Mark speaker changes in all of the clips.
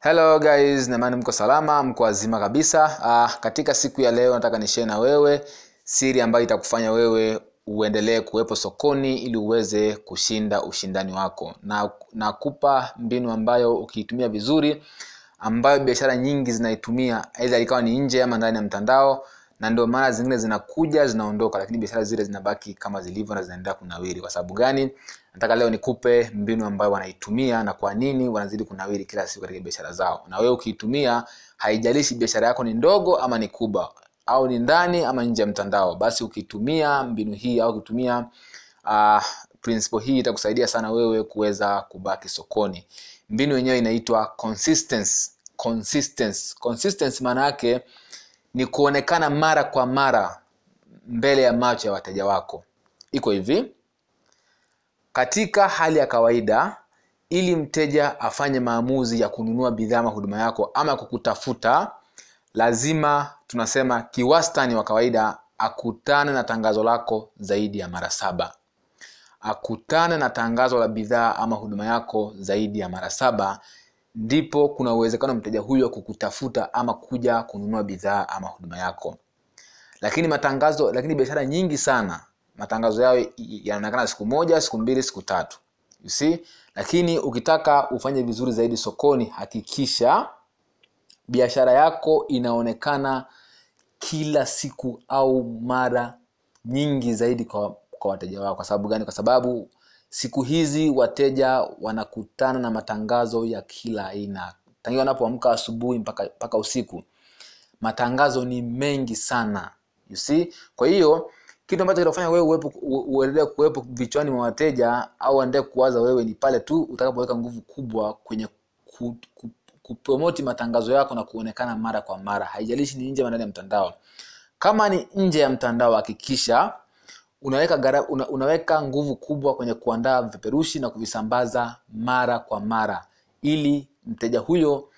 Speaker 1: hello guys. Naimani mko salama mko wazima kabisa. Uh, katika siku ya leo nataka nishare na wewe siri ambayo itakufanya wewe uendelee kuwepo sokoni ili uweze kushinda ushindani wako. Na nakupa mbinu ambayo ukiitumia vizuri ambayo biashara nyingi zinaitumia aidha ikawa ni nje ama ndani ya mtandao na ndio maana zingine zinakuja zinaondoka lakini biashara zile zinabaki kama zilivyo na zinaendelea kunawiri. Kwa sababu gani? Nataka leo nikupe mbinu ambayo wanaitumia na kwa nini wanazidi kunawiri kila siku katika biashara zao. Na wewe ukiitumia haijalishi biashara yako ni ndogo ama ni kubwa au ni ndani ama nje ya mtandao basi ukitumia mbinu hii au ukitumia uh, principle hii itakusaidia sana wewe kuweza kubaki sokoni. Mbinu yenyewe inaitwa consistency. Consistency. Consistency maana yake ni kuonekana mara kwa mara mbele ya macho ya wateja wako. Iko hivi. Katika hali ya kawaida ili mteja afanye maamuzi ya kununua bidhaa ama huduma yako ama kukutafuta lazima tunasema kiwastani wa kawaida akutane na tangazo lako zaidi ya mara saba. Akutane na tangazo la bidhaa ama huduma yako zaidi ya mara saba ndipo kuna uwezekano mteja huyo kukutafuta ama kuja kununua bidhaa ama huduma yako. Lakini matangazo lakini biashara nyingi sana matangazo yao yanaonekana siku moja siku mbili siku tatu. You see? Lakini ukitaka ufanye vizuri zaidi sokoni hakikisha biashara yako inaonekana kila siku au mara nyingi zaidi kwa, kwa wateja wao kwa sababu gani? Kwa sababu siku hizi wateja wanakutana na matangazo ya kila aina. Tangia wanapoamka asubuhi mpaka, mpaka usiku matangazo ni mengi sana you see? Kwa hiyo kitu ambacho kitafanya wewe uendelee kuwepo vichwani mwa wateja au endelee kuwaza wewe ni pale tu utakapoweka nguvu kubwa kwenye ku, ku, kupromoti matangazo yako na kuonekana mara kwa mara. Haijalishi ni nje ndani ya mtandao. Kama ni nje ya mtandao hakikisha unaweka, gara, una, unaweka nguvu kubwa kwenye kuandaa vipeperushi na kuvisambaza mara kwa mara ili mteja huyo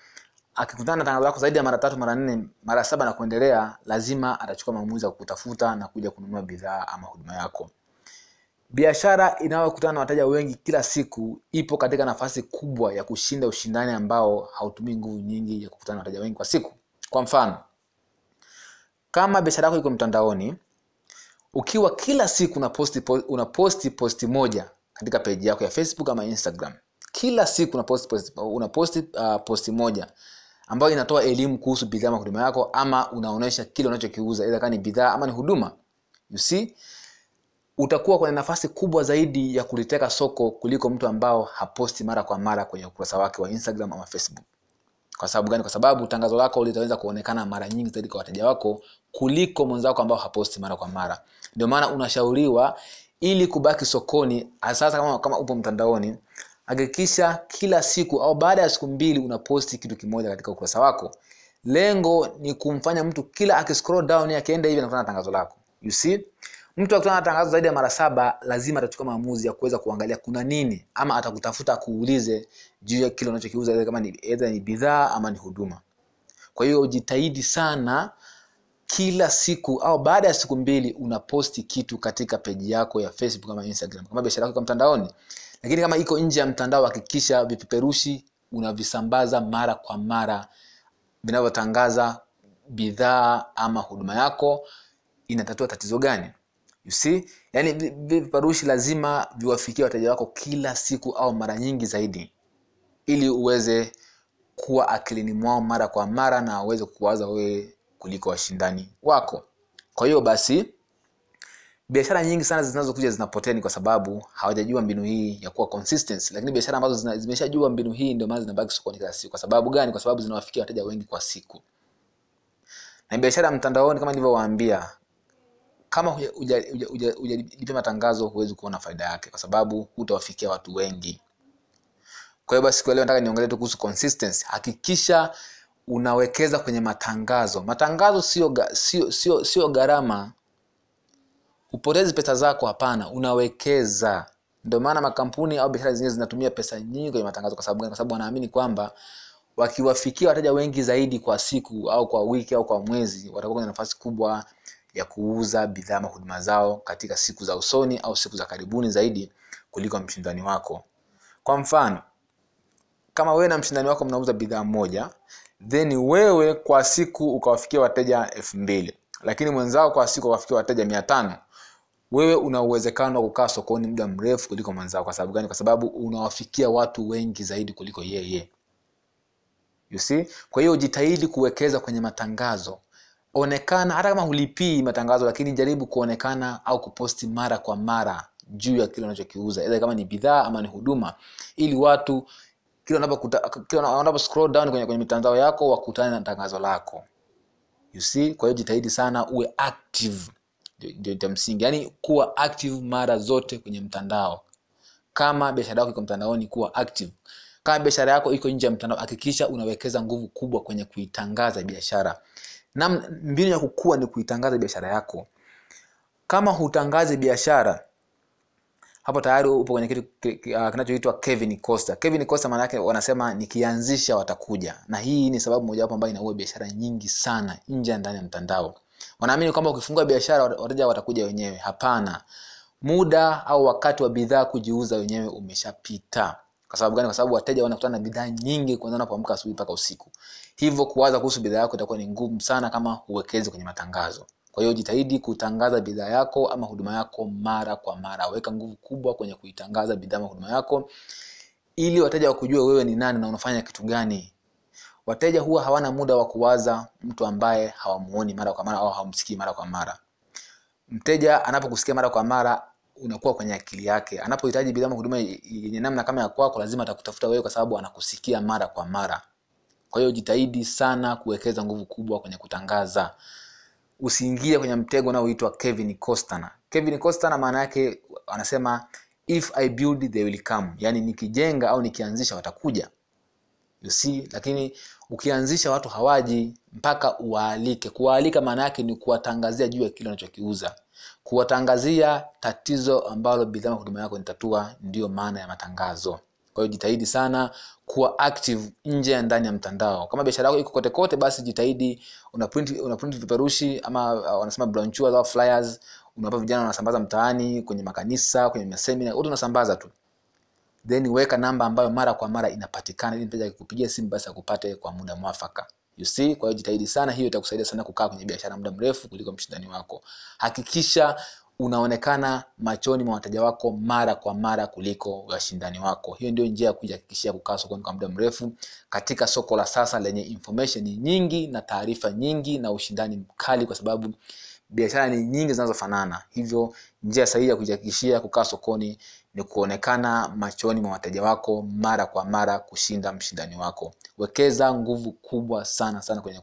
Speaker 1: akikutana na tangazo lako zaidi ya mara tatu mara nne mara saba na kuendelea lazima atachukua maamuzi ya kutafuta na kuja kununua bidhaa ama huduma yako. Biashara inayokutana na wateja wengi kila siku ipo katika nafasi kubwa ya kushinda ushindani ambao hautumii nguvu nyingi ya kukutana na wateja wengi kwa siku. Kwa mfano kama biashara yako iko mtandaoni ukiwa kila siku unaposti unaposti posti moja katika peji yako ya facebook ama instagram. Kila siku unaposti posti, unaposti uh, posti moja ambayo inatoa elimu kuhusu bidhaa ama huduma yako ama unaonyesha kile unachokiuza idha kama ni bidhaa ama ni huduma. You see utakuwa kwenye nafasi kubwa zaidi ya kuliteka soko kuliko mtu ambao haposti mara kwa mara kwenye ukurasa wake wa instagram ama facebook kwa sababu gani? Kwa sababu tangazo lako litaweza kuonekana mara nyingi zaidi kwa wateja wako kuliko mwenzako ambao haposti mara kwa mara. Ndio maana unashauriwa ili kubaki sokoni sasa kama, kama upo mtandaoni hakikisha kila siku au baada ya siku mbili unaposti kitu kimoja katika ukurasa wako. Lengo ni kumfanya mtu kila akiscroll down akienda hivi anakutana na tangazo lako. You see mtu akutana na tangazo zaidi ya mara saba lazima atachukua maamuzi ya kuweza kuangalia kuna nini ama atakutafuta akuulize juu ya kile unachokiuza kama ni ni bidhaa ama ni huduma. Kwa hiyo jitahidi sana kila siku au baada ya siku mbili unaposti kitu katika peji yako ya facebook ama instagram. Kama biashara yako mtandaoni lakini kama iko nje ya mtandao hakikisha vipeperushi unavisambaza mara kwa mara vinavyotangaza bidhaa ama huduma yako. Inatatua tatizo gani you see? Yani vipeperushi lazima viwafikie wateja wako kila siku au mara nyingi zaidi ili uweze kuwa akilini mwao mara kwa mara na uweze kuwaza wewe kuliko washindani wako. Kwa hiyo basi biashara nyingi sana zinazokuja zinapotea ni kwa sababu hawajajua mbinu hii ya kuwa consistency lakini biashara ambazo zimeshajua mbinu hii ndio maana zinabaki sokoni kila siku. Kwa sababu gani? Kwa sababu zinawafikia wateja wengi kwa siku. Na biashara mtandaoni kama nilivyowaambia kama hujalipia matangazo huwezi kuona faida yake kwa sababu hutawafikia watu wengi. Kwa hiyo basi kwa leo nataka niongelee tu kuhusu consistency. Hakikisha unawekeza kwenye matangazo. Matangazo sio sio sio sio gharama. Upotezi pesa zako hapana. Unawekeza. Ndio maana makampuni au biashara zingine zinatumia pesa nyingi kwenye matangazo kwa sababu kwa sababu wanaamini kwamba wakiwafikia wateja wengi zaidi kwa siku au kwa wiki au kwa mwezi watakuwa kwenye nafasi kubwa ya kuuza bidhaa ama huduma zao katika siku za usoni au siku za karibuni zaidi kuliko mshindani wako. Kwa mfano kama wewe na mshindani wako mnauza bidhaa moja then wewe kwa siku ukawafikia wateja elfu mbili lakini mwenzao kwa siku ukawafikia wateja mia tano wewe una uwezekano wa kukaa sokoni muda mrefu kuliko mwenzao. Kwa sababu gani? Kwa sababu unawafikia watu wengi zaidi kuliko yeye. You see? Kwa hiyo jitahidi kuwekeza kwenye matangazo onekana hata kama hulipii matangazo lakini jaribu kuonekana au kuposti mara kwa mara juu ya kile unachokiuza kama ni bidhaa ama ni huduma ili watu kila wanapo scroll down kwenye, kwenye mitandao yako wakutane na tangazo lako. You see? Kwa hiyo jitahidi sana uwe active. Ndio cha msingi. Yaani kuwa active mara zote kwenye mtandao. Kama biashara yako iko mtandaoni kuwa active. Kama biashara yako iko nje ya mtandao hakikisha unawekeza nguvu kubwa kwenye kuitangaza biashara na mbinu ya kukua ni kuitangaza biashara yako kama hutangazi biashara hapo tayari upo kwenye kitu ki- ki- ah, kinachoitwa Kevin Costa. Kevin Costa maana yake wanasema nikianzisha watakuja, na hii ni sababu mojawapo ambayo inaua biashara nyingi sana nje ndani ya mtandao. Wanaamini kwamba ukifungua biashara wat- wateja watakuja wenyewe. Hapana, muda au wakati wa bidhaa kujiuza wenyewe umeshapita. Kwa sababu gani? Kwa sababu wateja wanakutana na bidhaa nyingi kuanzia unapoamka asubuhi mpaka usiku, hivyo kuwaza kuhusu bidhaa yako itakuwa ni ngumu sana kama huwekezi kwenye matangazo. Kwa hiyo jitahidi kutangaza bidhaa yako ama huduma yako mara kwa mara. Weka nguvu kubwa kwenye kuitangaza bidhaa ama huduma yako ili wateja wakujue wewe ni nani na unafanya kitu gani. Wateja huwa hawana muda wa kuwaza mtu ambaye hawamuoni mara kwa mara au hawamsikii mara kwa mara. Mteja anapokusikia mara kwa mara unakuwa kwenye akili yake. Anapohitaji bidhaa huduma yenye namna kama ya kwako, lazima atakutafuta wewe kwa sababu anakusikia mara kwa mara. Kwa hiyo jitahidi sana kuwekeza nguvu kubwa kwenye kutangaza usiingie kwenye mtego unaoitwa Kevin Costner. Kevin Costner maana yake anasema if I build they will come, yani nikijenga au nikianzisha watakuja. You see, lakini ukianzisha watu hawaji mpaka uwaalike. Kuwaalika maana yake ni kuwatangazia juu ya kile unachokiuza, kuwatangazia tatizo ambalo bidhaa huduma yako nitatua, ndiyo maana ya matangazo. Kwa hiyo jitahidi sana kuwa active nje ya ndani ya mtandao. Kama biashara yako iko kote kote, basi jitahidi una print, una print ama uh, wanasema brochures au flyers, unawapa vijana wanasambaza mtaani, kwenye makanisa, kwenye masemina, wote unasambaza tu then weka namba ambayo mara kwa mara inapatikana ili mteja akikupigia simu basi akupate kwa muda mwafaka you see kwa hiyo jitahidi sana hiyo itakusaidia sana kukaa kwenye biashara muda mrefu kuliko mshindani wako. Hakikisha unaonekana machoni mwa wateja wako mara kwa mara kuliko washindani wako. Hiyo ndio njia ya kujihakikishia kukaa sokoni kwa muda mrefu. Katika soko la sasa lenye information nyingi na taarifa nyingi na ushindani mkali kwa sababu biashara ni nyingi zinazofanana. Hivyo njia sahihi ya kujihakikishia kukaa sokoni ni kuonekana machoni mwa wateja wako mara kwa mara kushinda mshindani wako. Wekeza nguvu kubwa sana sana kwenye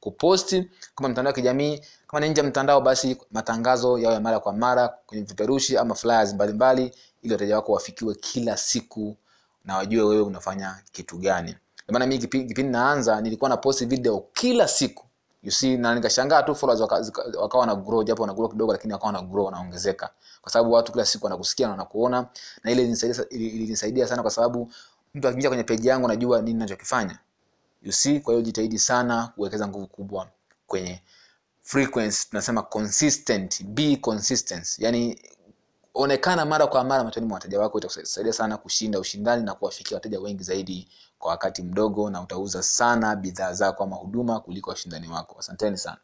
Speaker 1: kuposti. Kama mtandao wa kijamii kama ni nje ya mtandao basi matangazo yawe mara kwa mara kwenye vipeperushi ama flyers mbalimbali ili wateja wako wafikiwe kila siku na wajue wewe unafanya kitu gani. Ndio maana mimi kipindi naanza nilikuwa na posti video kila siku you see na nikashangaa tu followers waka, zika- na grow japo wana grow kidogo lakini wakawa na grow wanaongezeka kwa sababu watu kila siku wanakusikia na wanakuona na ile ilinisaidia ili- sana kwa sababu mtu akija kwenye page yangu anajua nini ninachokifanya. You see kwa hiyo jitahidi sana kuwekeza nguvu kubwa kwenye frequency tunasema consistent be consistent. Yani onekana mara kwa mara machoni mwa wateja wako itakusaidia sana kushinda ushindani na kuwafikia wateja wengi zaidi kwa wakati mdogo na utauza sana bidhaa zako ama huduma kuliko washindani wako. Asanteni sana